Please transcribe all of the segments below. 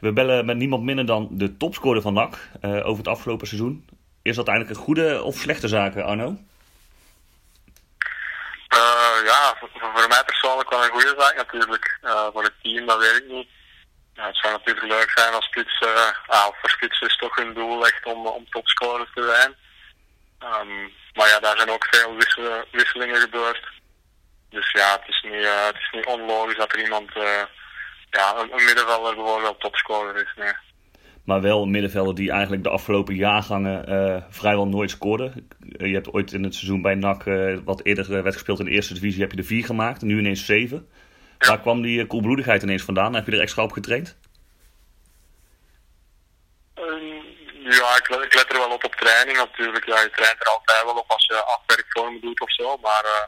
We bellen met niemand minder dan de topscorer van NAC over het afgelopen seizoen. Is dat eigenlijk een goede of slechte zaak, Arno? ja, voor, mij persoonlijk wel een goede zaak natuurlijk. voor het team, dat weet ik niet. Ja, het zou natuurlijk leuk zijn als spits, uh, voor spits is toch hun doel echt om, om topscorer te zijn. Um, maar ja, daar zijn ook veel wisselingen gebeurd. Dus ja, het is niet, het is niet onlogisch dat er iemand, ja, een, middenvelder bijvoorbeeld topscorer is. Nee. Maar wel een middenvelder die eigenlijk de afgelopen jaargangen uh, vrijwel nooit scoorde. Je hebt ooit in het seizoen bij NAC, wat eerder werd gespeeld in de eerste divisie, heb je er vier gemaakt. Nu ineens zeven. Waar kwam die koelbloedigheid ineens vandaan? Heb je er extra op getraind? Ja, ik, ik, let er wel op op training natuurlijk. Ja, je traint er altijd wel op als je afwerkvormen doet of zo. Maar uh,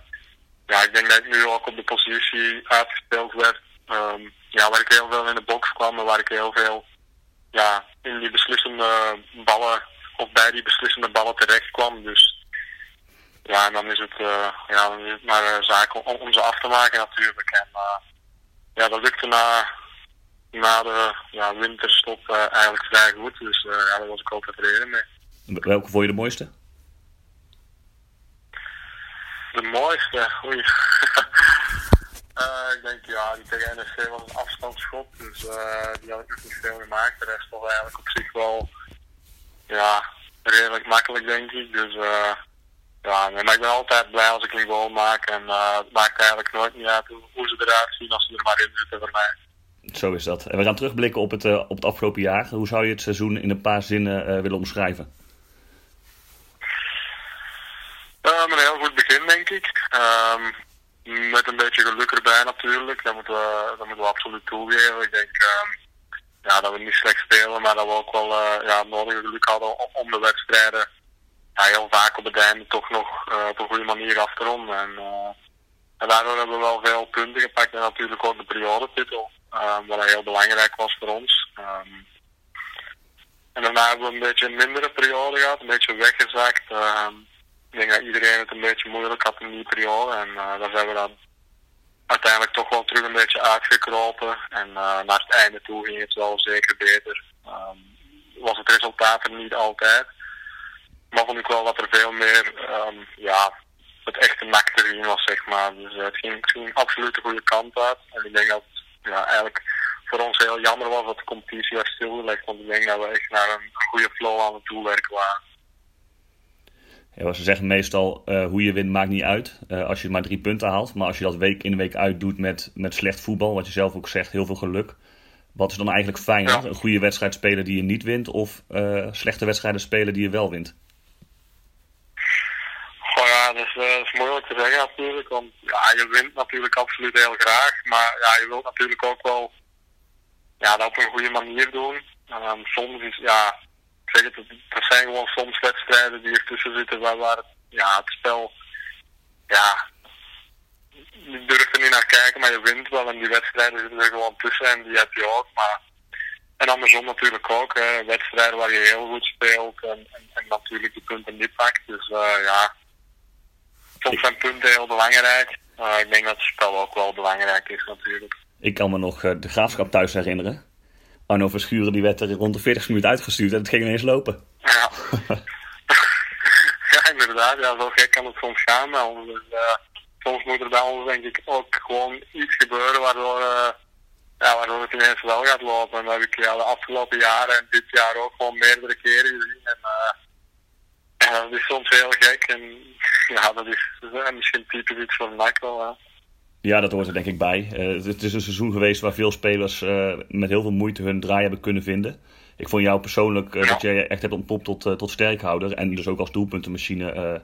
ja, ik denk dat ik nu ook op de positie uitgespeeld werd. Um, ja, waar ik heel veel in de box kwam en waar ik heel veel ja, in die beslissende ballen of bij die beslissende ballen terecht kwam. Dus ja, en dan is het, uh, ja, dan is het maar een zaak om, om, ze af te maken natuurlijk. En uh, ja, dat lukte na na de ja, winterstop eigenlijk vrij goed. Dus ja, daar was ik ook tevreden mee. Welke vond je de mooiste? De mooiste? Oei. uh, ik denk ja, die tegen NSC was een afstandsschot. Dus die had ik nog niet veel gemaakt. De rest was eigenlijk op zich wel ja, redelijk makkelijk denk ik. Dus ja, maar ik ben altijd blij als ik een goal maak. En het maakt eigenlijk nooit niet uit hoe ze eruit zien als ze er maar in zitten voor mij. Zo is dat. En we gaan terugblikken op het, uh, op het afgelopen jaar. Hoe zou je het seizoen in een paar zinnen uh, willen omschrijven? Um, een heel goed begin, denk ik. Um, met een beetje geluk erbij natuurlijk. Dat moeten we, dat moeten we absoluut toegeven. Ik denk um, ja, dat we niet slecht spelen, maar dat we ook wel uh, ja, nodige geluk hadden om, de wedstrijden ja, heel vaak op het einde toch nog op een goede manier af te ronden. En, en daardoor hebben we wel veel punten gepakt en natuurlijk ook de periodetitel. Um, wat heel belangrijk was voor ons. Um, en daarna hebben we een beetje een mindere periode gehad, een beetje weggezakt. Ik denk dat iedereen het een beetje moeilijk had in die periode. En uh, daar zijn we dan uiteindelijk toch wel terug een beetje uitgekropen. En uh, naar het einde toe ging het wel zeker beter. Um, was het resultaat er niet altijd. Maar vond ik wel dat er veel meer, um, ja, het echte nak te was, zeg maar. Dus uh, het, ging, het absoluut de goede kant uit. En ik denk dat ja, eigenlijk voor ons heel jammer was dat de competitie werd stilgelegd. Want ik denk dat we echt naar een, een goede flow aan het toewerken waren. Ja, ze zeggen meestal, uh, hoe je wint maakt niet uit uh, als je maar drie punten haalt. Maar als je dat week in week uit doet met, met slecht voetbal, wat je zelf ook zegt, heel veel geluk. Wat is dan eigenlijk fijner? Ja. Een goede wedstrijd spelen die je niet wint of uh, slechte wedstrijden spelen die je wel wint? Goh ja, dat is, dat is moeilijk te zeggen natuurlijk. Want ja, je wint natuurlijk absoluut heel graag. Maar ja, je wilt natuurlijk ook wel ja, dat op een goede manier doen. Soms is, ja, zeg het, er zijn gewoon soms wedstrijden die ertussen zitten waar, waar het, ja, het spel, ja, je durft er niet naar kijken, maar je wint wel. En die wedstrijden zitten er gewoon tussen en die heb je ook. Maar, en andersom natuurlijk ook, hè, wedstrijden waar je heel goed speelt en, en, natuurlijk die punten niet pakt. Dus uh, ja, soms zijn punten heel belangrijk. Uh, ik denk dat het spel ook wel belangrijk is natuurlijk. Ik kan me nog uh, de graafschap thuis herinneren. Arno Verschuren die werd er rond de 40 minuten uitgestuurd en het ging ineens lopen. Ja, ja inderdaad. Ja, zo gek kan het soms gaan. Maar uh, soms moet er bij denk ik ook gewoon iets gebeuren waardoor, uh, ja, waardoor het ineens wel gaat lopen. En dat heb ik de afgelopen jaren en dit jaar ook gewoon meerdere keren gezien. En, ja, dat is soms heel gek. En ja, dat is, misschien typisch iets wel. Hè. Ja, dat hoort er denk ik bij. Uh, het is een seizoen geweest waar veel spelers uh, met heel veel moeite hun draai hebben kunnen vinden. Ik vond jou persoonlijk ja. dat je echt hebt ontpopt tot, tot sterkhouder. En dus ook als doelpuntenmachine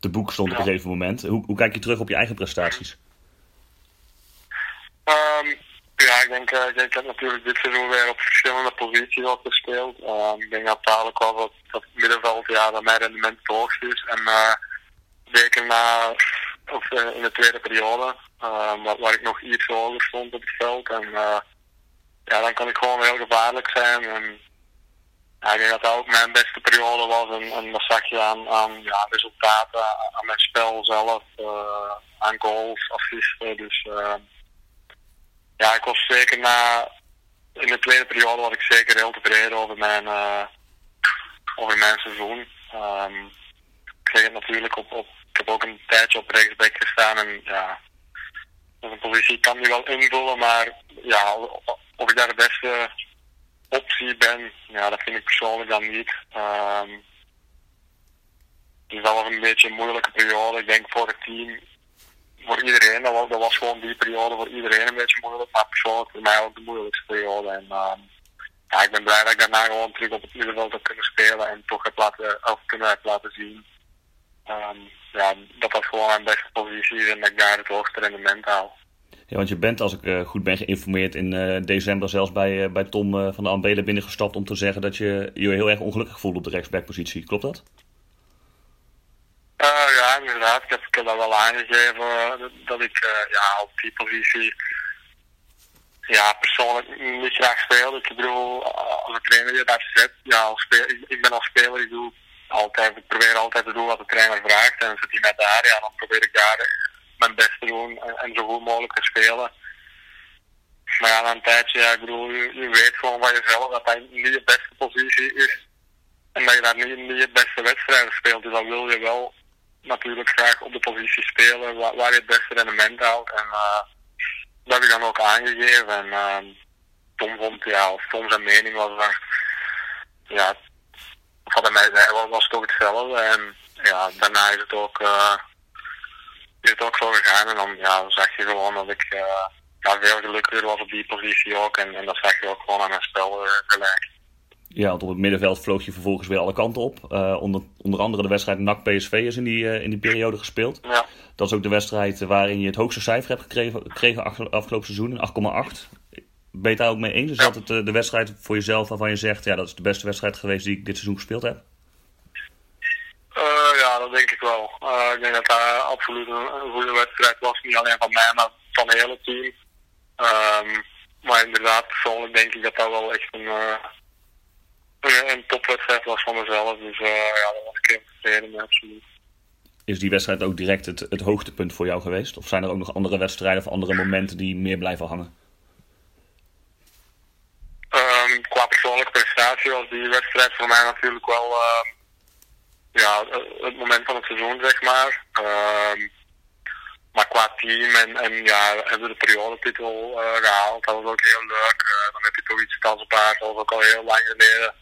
te boek stond op een gegeven moment. Hoe, hoe kijk je terug op je eigen prestaties? Um, ja, ik denk, ik heb natuurlijk dit seizoen weer op verschillende posities al gespeeld. Uh, ik denk dat dadelijk wel dat, dat middenveld ja, dat mijn rendement het hoogst is. En zeker na, of in de tweede periode, waar, waar, ik nog iets hoger stond op het veld. En ja, dan kan ik gewoon heel gevaarlijk zijn. En ik denk dat dat ook mijn beste periode was. En, en dat aan, aan ja, resultaten, aan mijn spel zelf, aan goals, assisten. Dus ja, ik was zeker na, in de tweede periode was ik zeker heel tevreden over mijn, over mijn seizoen. Um, ik zeg het natuurlijk op, ik heb ook een tijdje op rechtsback gestaan en ja, is een positie kan die wel invullen, maar ja, of ik daar de beste optie ben, ja, dat vind ik persoonlijk dan niet. Um, dus dat was een beetje een moeilijke periode. Ik denk voor het team, voor iedereen, dat was, dat was gewoon die periode voor iedereen een beetje moeilijk, maar persoonlijk voor mij ook de moeilijkste periode. En um, ja, ik ben blij dat ik daarna gewoon terug op het middenveld heb kunnen spelen en toch heb laten, of kunnen heb laten zien um, ja, dat dat gewoon mijn beste positie is en dat ik daar het hoogste rendement haal. Ja, want je bent, als ik uh, goed ben geïnformeerd, in uh, december zelfs bij, uh, bij Tom van de Ambelen binnengestapt om te zeggen dat je je heel erg ongelukkig voelt op de rechtsbackpositie. Klopt dat? ja, inderdaad. Ik heb, ik heb dat wel aangegeven dat ik ja, op die positie ja, persoonlijk niet graag speel. Ik bedoel, als een trainer je daar zet, ja, als speel, ik ben als speler, ik doe altijd, ik probeer altijd te doen wat de trainer vraagt. En zit hij mij daar, ja, dan probeer ik daar mijn best te doen en, zo goed mogelijk te spelen. Maar ja, na een tijdje, ja, ik bedoel, je, weet gewoon van jezelf dat dat niet je beste positie is. En dat je daar niet, niet je beste wedstrijden speelt. Dus dan wil je wel natuurlijk graag op de positie spelen waar, waar je het beste rendement houdt. En uh, dat heb ik dan ook aangegeven. En uh, Tom vond, ja, of Tom zijn mening was ja, wat mij zei was, was toch hetzelfde. En ja, daarna is het ook, uh, is het ook zo gegaan. En dan, ja, zag je gewoon dat ik uh, ja, veel gelukkiger was op die positie ook. En, en dat zag je ook gewoon aan mijn spel uh, gelijk. Ja, want op het middenveld vloog je vervolgens weer alle kanten op. Onder, onder andere de wedstrijd NAC-PSV is in die, in die periode gespeeld. Ja. Dat is ook de wedstrijd waarin je het hoogste cijfer hebt gekregen, gekregen afgelopen seizoen, 8,8. Ben je daar ook mee eens? Is dat het, de wedstrijd voor jezelf waarvan je zegt, ja, dat is de beste wedstrijd geweest die ik dit seizoen gespeeld heb? Uh, ja, dat denk ik wel. Uh, ik denk dat dat absoluut een, een, goede wedstrijd was. Niet alleen van mij, maar van het hele team. Um, maar inderdaad, persoonlijk denk ik dat dat wel echt een, uh, een, een topwedstrijd was van mezelf. Dus ja, daar was ik heel tevreden mee, absoluut. Is die wedstrijd ook direct het, het hoogtepunt voor jou geweest? Of zijn er ook nog andere wedstrijden of andere momenten die meer blijven hangen? Um, qua persoonlijke prestatie was die wedstrijd voor mij natuurlijk wel uh, ja, het moment van het seizoen, zeg maar. Uh, maar qua team en, en ja, hebben we de periodetitel uh, gehaald. Dat was ook heel leuk. Uh, dan heb je toch iets tastbaars. Dat was ook al heel lang geleden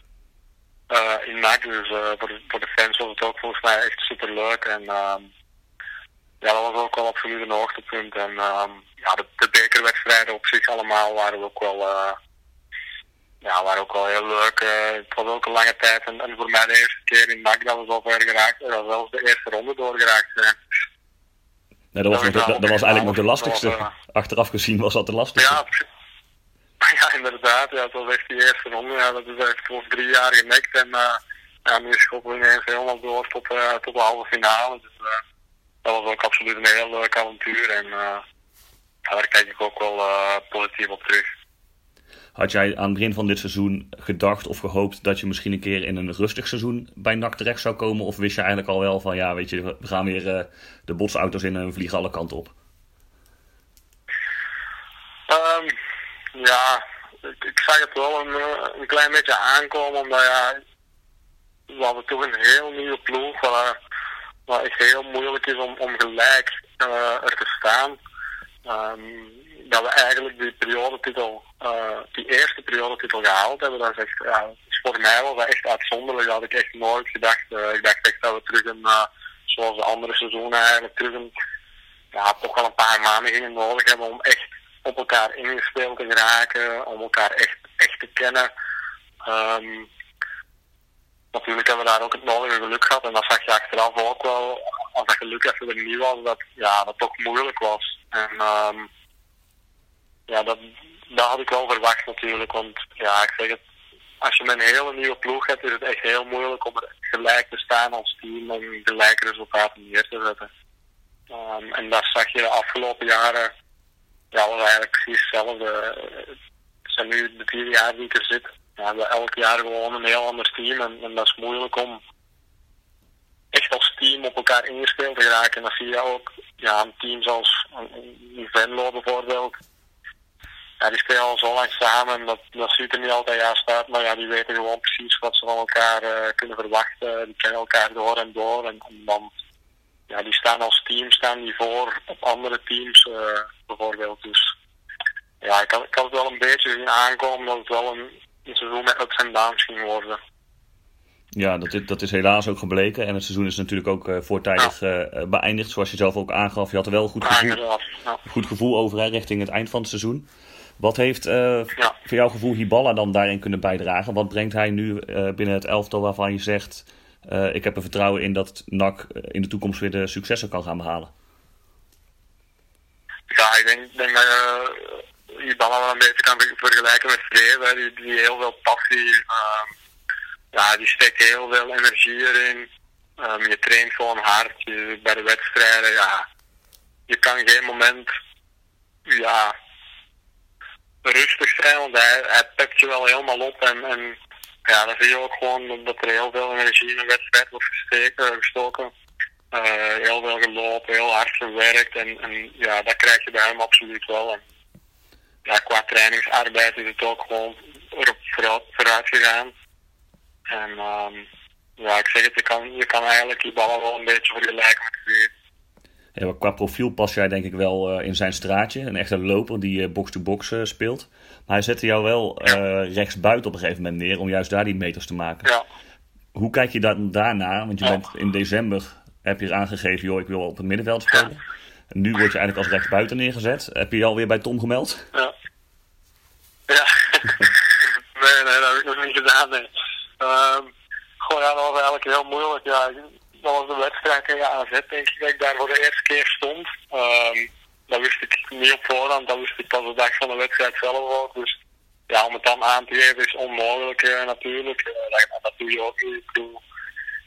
uh, in NAC. Dus voor, de, fans was het ook volgens mij echt super leuk. En ehm, ja, dat was ook wel absoluut een hoogtepunt. En ehm, ja, de, de bekerwedstrijden op zich allemaal waren ook wel ja, waren ook wel heel leuk. Uh, het was ook een lange tijd en, en voor mij de eerste keer in NAC dat we zo ver geraakt zijn. Dat zelfs de eerste ronde doorgeraakt zijn. Nee, dat, was, nog de, dat was eigenlijk nog de lastigste. Uh, Achteraf gezien was dat de lastigste. Ja, ja inderdaad. Ja, het was echt die eerste ronde. Ja, dat is echt voor drie jaar genekt. En uh, ja, nu schoppen we ineens helemaal door tot, uh, tot de halve finale. Dus dat was ook absoluut een heel leuk avontuur. En daar kijk ik ook wel positief op terug. Had jij aan het begin van dit seizoen gedacht of gehoopt dat je misschien een keer in een rustig seizoen bij NAC terecht zou komen? Of wist je eigenlijk al wel van ja, weet je, we gaan weer uh, de botsauto's in en vliegen alle kanten op? Um, ja, ik, ik, zag het wel een, eh, een, klein beetje aankomen, omdat ja, we hadden toch een heel nieuwe ploeg waar, waar echt heel moeilijk is om, om gelijk uh, er te staan. Um, dat we eigenlijk die periodetitel, uh, die eerste periodetitel gehaald hebben, dat is echt, ja, voor mij was dat echt uitzonderlijk. Dat had ik echt nooit gedacht. Uh, ik dacht echt dat we terug een, uh, zoals de andere seizoenen eigenlijk, terug ja, toch wel een paar maanden gingen nodig hebben om echt op elkaar ingespeeld te geraken, om elkaar echt, echt te kennen. Um, natuurlijk hebben we daar ook het nodige geluk gehad en dat zag je achteraf ook wel, als dat geluk even er niet was, dat ja, dat toch moeilijk was. En um, ja, dat, dat had ik wel verwacht natuurlijk. Want ja, ik zeg het, als je met een hele nieuwe ploeg hebt, is het echt heel moeilijk om er gelijk te staan als team en gelijke resultaten neer te zetten. Um, en dat zag je de afgelopen jaren, ja, was eigenlijk precies hetzelfde. Het zijn nu de vier jaar die ik er zit. Ja, we elk jaar gewoon een heel ander team en, en dat is moeilijk om echt als team op elkaar ingespeeld te geraken. En dat zie je ook ja, een team zoals Venlo bijvoorbeeld ja, die spelen al zo lang samen. Dat, dat ziet er niet altijd juist uit. Maar ja, die weten gewoon precies wat ze van elkaar uh, kunnen verwachten. Die kennen elkaar door en door. En, en, dan, ja, die staan als team staan die voor op andere teams uh, bijvoorbeeld. Dus ja, ik had, ik had het wel een beetje zien aankomen dat het wel een, een seizoen met ups en downs ging worden. Ja, dat is, dat is helaas ook gebleken. En het seizoen is natuurlijk ook uh, voortijdig uh, beëindigd, zoals je zelf ook aangaf. Je had er wel een goed gevoel, ja. goed gevoel over hè, richting het eind van het seizoen. Wat heeft ja. voor jouw gevoel Hiballa dan daarin kunnen bijdragen? Wat brengt hij nu binnen het elftal waarvan je zegt... ik heb er vertrouwen in dat NAC in de toekomst weer de successen kan gaan behalen? Ja, ik denk, denk dat je Hiballa wel een beetje kan vergelijken met Vreven. Die, die heel veel passie ja, die steekt heel veel energie erin. Um, je traint gewoon hard. Je, bij de wedstrijden, ja, je kan geen moment ja, rustig zijn, want hij, hij pakt je wel helemaal op. En, en ja, dan zie je ook gewoon dat er heel veel energie in een wedstrijd wordt gestoken. Uh, heel veel gelopen, heel hard gewerkt. En, en ja, dat krijg je bij hem absoluut wel. En, ja, qua trainingsarbeid is het ook gewoon erop vooruit, gegaan. En um, ja, ik zeg het, je kan, je kan eigenlijk die ballen wel een beetje vergelijken met qua profiel pas jij denk ik wel uh, in zijn straatje. Een echte loper die box-to-box uh, -box, uh, speelt. Maar hij zette jou wel ja. rechts buiten op een gegeven moment neer om juist daar die meters te maken. Ja. Hoe kijk je dan daarna? Want je bent in december heb je aangegeven, joh, ik wil op het middenveld spelen. Ja. En nu word je eigenlijk als rechtsbuiten neergezet. Heb je je alweer bij Tom gemeld? Ja. Ja. nee, nee, dat heb ik nog niet gedaan. Nee. Um, gewoon, ja, dat was eigenlijk heel moeilijk. Ja, dat was de wedstrijd tegen AZ, denk ik, dat ik daar voor de eerste keer stond. Um, dat wist ik niet op voorhand, dat wist ik pas de dag van de wedstrijd zelf ook. Dus ja, om het dan aan te geven is onmogelijk uh, natuurlijk. Uh, dat, dat doe je ook niet. Ik bedoel,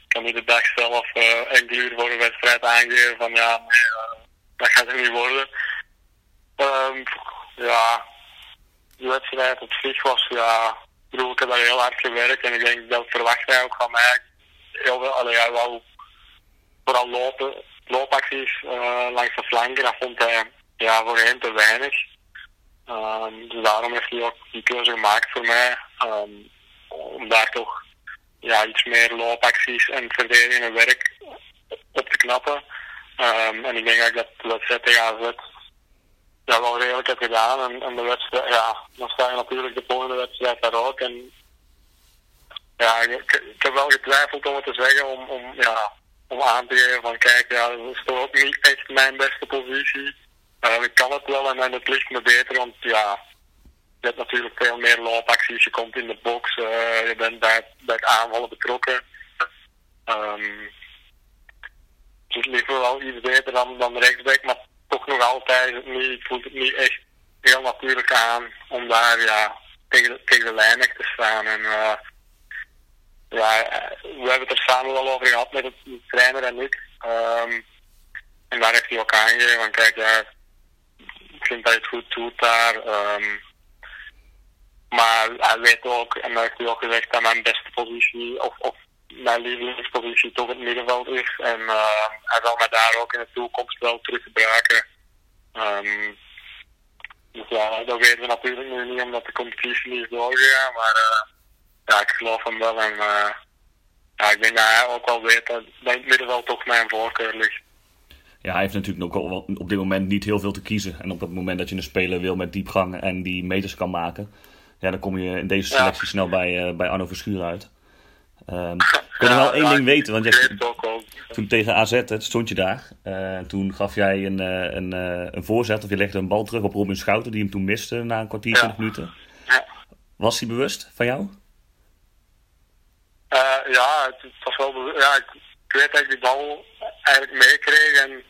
kan niet de dag zelf uh, enkele uur voor de wedstrijd aangeven van ja, nee, dat gaat er niet worden. Um, ja, de wedstrijd op zich was ja, ik bedoel, ik heb daar heel hard gewerkt en ik denk dat verwacht hij ook van mij. Heel veel, wou vooral lopen, loopacties uh, langs de flanken, dat vond hij ja, voorheen te weinig. Um, dus daarom heeft hij ook die keuze gemaakt voor mij. Um, om daar toch ja, iets meer loopacties en verdedigende werk op te knappen. Um, en ik denk dat ik dat de wedstrijd tegen AZ ja, wel redelijk heb gedaan. En, en de wedstrijd, ja, dan sta je natuurlijk de volgende wedstrijd daar ook. En ja, ik, ik heb wel getwijfeld om het te zeggen, om, om, ja, om aan te geven van kijk, ja, dat is toch ook niet echt mijn beste positie. Uh, ik kan het wel en, het ligt me beter, want ja, je hebt natuurlijk veel meer loopacties, je komt in de box, uh, je bent bij, het aanvallen betrokken. Um, het ligt wel iets beter dan, dan rechtsback, maar toch nog altijd niet, voelt het niet echt heel natuurlijk aan om daar ja, tegen, de, tegen de lijn te staan. En uh, ja, we hebben het er samen wel over gehad met de trainer en ik. Um, en daar heeft hij ook aangegeven van kijk, ja, ik vind dat je het goed doet daar. Um, maar hij weet ook, en dat heeft hij ook gezegd, dat mijn beste positie, of, of mijn lievelingspositie toch het middenveld is. En uh, hij zal mij daar ook in de toekomst wel terug gebruiken. Um, dus ja, dat weten we natuurlijk nu niet omdat de competitie niet is doorgegaan. Maar uh, ja, ik geloof hem wel. En uh, ja, ik denk dat hij ook wel weet dat, dat in het middenveld toch mijn voorkeur ligt. Ja, hij heeft natuurlijk ook al op dit moment niet heel veel te kiezen. En op het moment dat je een speler wil met diepgang en die meters kan maken, ja, dan kom je in deze selectie ja. snel bij, uh, bij Arno Verschuur uit. Um, ik wil ja, wel één ja, ding weten, want je, toen tegen AZ het, stond je daar. Uh, toen gaf jij een, uh, een, een voorzet, of je legde een bal terug op Robin Schouten, die hem toen miste na een kwartier, 20 minuten. Was hij bewust van jou? Ja, het, het, was wel. Ja, ik, ik, weet dat ik die bal eigenlijk meekreeg en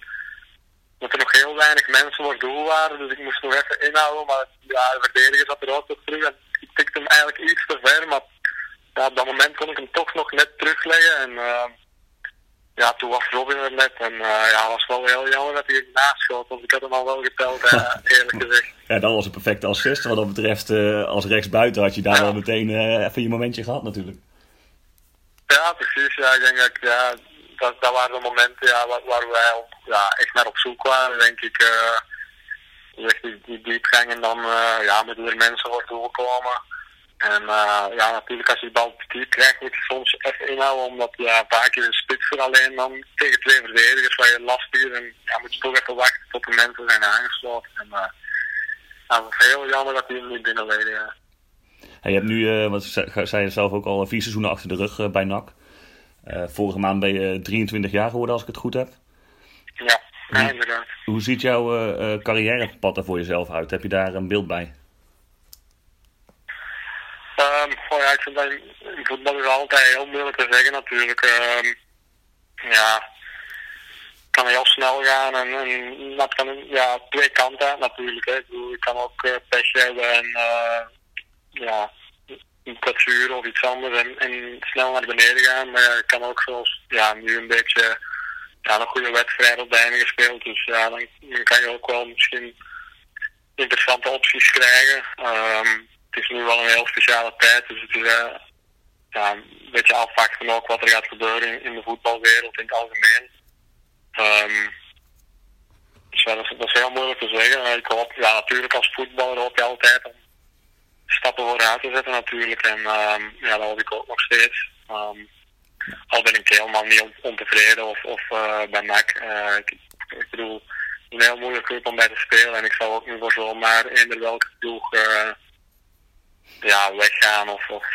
dat er nog heel weinig mensen voor doel waren, dus ik moest nog even inhouden, maar ja, de verdediger zat er ook terug en ik tikte hem eigenlijk iets te ver, maar ja, op dat moment kon ik hem toch nog net terugleggen. En uh, ja, toen was Robin er net. En uh, ja, was wel heel jammer dat hij er naast schoot. Want ik had hem al wel geteld, uh, eerlijk gezegd. Ja, dat was een perfecte assist. Wat dat betreft, als rechtsbuiten had je daar ja. wel meteen even je momentje gehad natuurlijk. Ja, precies. Ja, ik denk dat, ja, dat, dat waren de momenten ja, waar, waar wij ja, echt naar op zoek waren, denk ik. Echt die, die diepgang en dan ja, met de mensen wordt doorkomen. En ja, natuurlijk als je de bal diep krijgt, moet je soms even inhouden, omdat ja, vaak is een spitser alleen dan tegen twee verdedigers waar je lastig En ja, moet je toch even wachten tot de mensen zijn aangesloten. En uh, is heel jammer dat die hem niet binnenleden. Ja. Je hebt nu, uh, wat zei je zelf ook al, vier seizoenen achter de rug uh, bij NAC. vorige maand ben je 23 jaar geworden, als ik het goed heb. Ja, ja inderdaad. Hoe ziet jouw carrièrepad er voor jezelf uit? Heb je daar een beeld bij? Um, oh ja, ik vind dat in voetbal is altijd heel moeilijk te zeggen natuurlijk. Um, ja, kan heel snel gaan en, en dat kan ja, twee kanten natuurlijk. Hè. Ik, bedoel, ik kan ook uh, pech hebben en uh, ja, een kwetsuur of iets anders en, snel naar beneden gaan. Maar ik kan ook zoals ja, nu een beetje ja, een goede wedstrijd op de einde gespeeld. Dus ja, dan, kan je ook wel misschien interessante opties krijgen. Um, het is nu wel een heel speciale tijd, dus het is uh, ja, een beetje afwachten ook wat er gaat gebeuren in, de voetbalwereld in het algemeen. Um, dus ja, dat, is, dat is heel moeilijk te zeggen. Ik hoop, ja, natuurlijk als voetballer hoop je altijd om stappen vooruit te zetten natuurlijk. En um, ja, dat hoop ik ook nog steeds. Um, al ben ik helemaal niet ontevreden of, of uh, bij NAC. Uh, ik, ik bedoel, een heel moeilijke club om bij te spelen. En ik zal ook niet voor zomaar eender welke ploeg uh, ja, weggaan of, of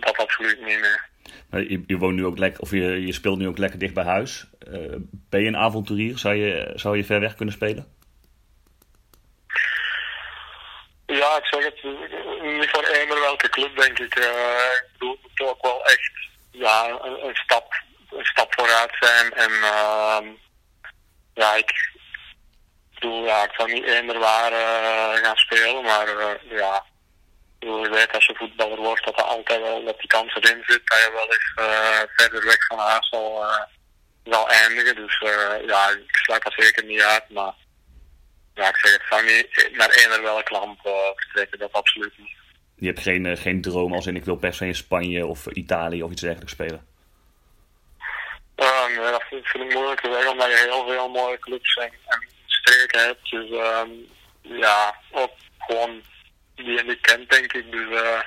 dat absoluut niet meer. Je, je, woont nu ook lekker, of je, je speelt nu ook lekker dicht bij huis. Ben je een avonturier? Zou je, zou je ver weg kunnen spelen? Ja, ik zeg het niet voor eender welke club, denk ik. Uh, ik het moet ook wel echt ja, een, stap, een stap vooruit zijn. En uh, ja, ik bedoel, ja, ik zou niet eender waar uh, gaan spelen, maar ja, je weet als je voetballer wordt dat er altijd wel dat die kans erin zit. Dat je wel eens verder weg van huis zal, zal eindigen. Dus ja, ik sluit dat zeker niet uit. Maar ja, ik zeg het zou niet naar eender welk land vertrekken. Dat absoluut niet. Je hebt geen, geen droom als in ik wil per se in Spanje of Italië of iets dergelijks spelen? nee, dat vind, vind, ik moeilijk te zeggen omdat je heel veel mooie clubs en, en streken hebt. Dus um, ja, ook gewoon die je niet kent, denk ik. Dus uh,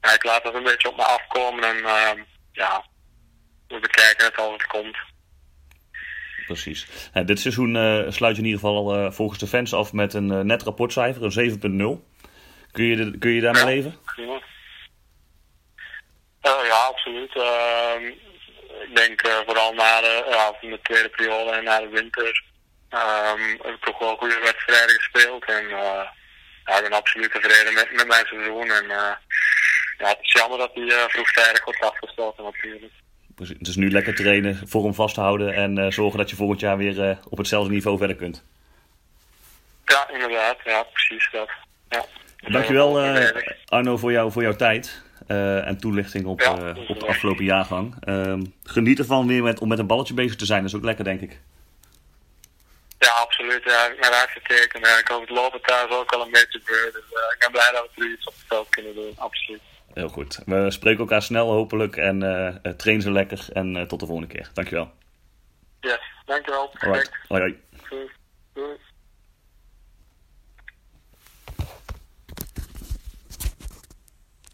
ja, ik laat het een beetje op me afkomen en uh, ja, we bekijken het als het komt. Precies. Ja, dit seizoen uh, sluit je in ieder geval volgens de fans af met een net rapportcijfer, een 7.0. Kun je, kun je daarmee ja, leven? Ja, ja absoluut. Ehm, ik denk vooral na de, ja, de tweede periode en na de winter um, heb ik toch wel goede wedstrijden gespeeld. En ja, ik ben absoluut tevreden met, met mijn seizoen. En uh, ja, het is jammer dat hij uh, vroegtijdig wordt afgesloten natuurlijk. Dus nu lekker trainen, vorm vasthouden en uh, zorgen dat je volgend jaar weer op hetzelfde niveau verder kunt. Ja, inderdaad. Ja, precies dat. Ja. Dankjewel Arno voor, jou, voor jouw tijd. en toelichting op, ja, op de afgelopen jaargang. Ehm, geniet ervan weer met, om met een balletje bezig te zijn. Dat is ook lekker, denk ik. Ja, absoluut. Ja, ik ben uitgetekend. Ja, ik hoop het lopen thuis ook wel een beetje gebeurt. Dus ik ben blij dat we er iets op het veld kunnen doen. Absoluut. Heel goed. We spreken elkaar snel hopelijk en eh, eh, uh, train zo lekker. En eh, tot de volgende keer. Dankjewel. Ja, yes, dankjewel. Alright. Hoi,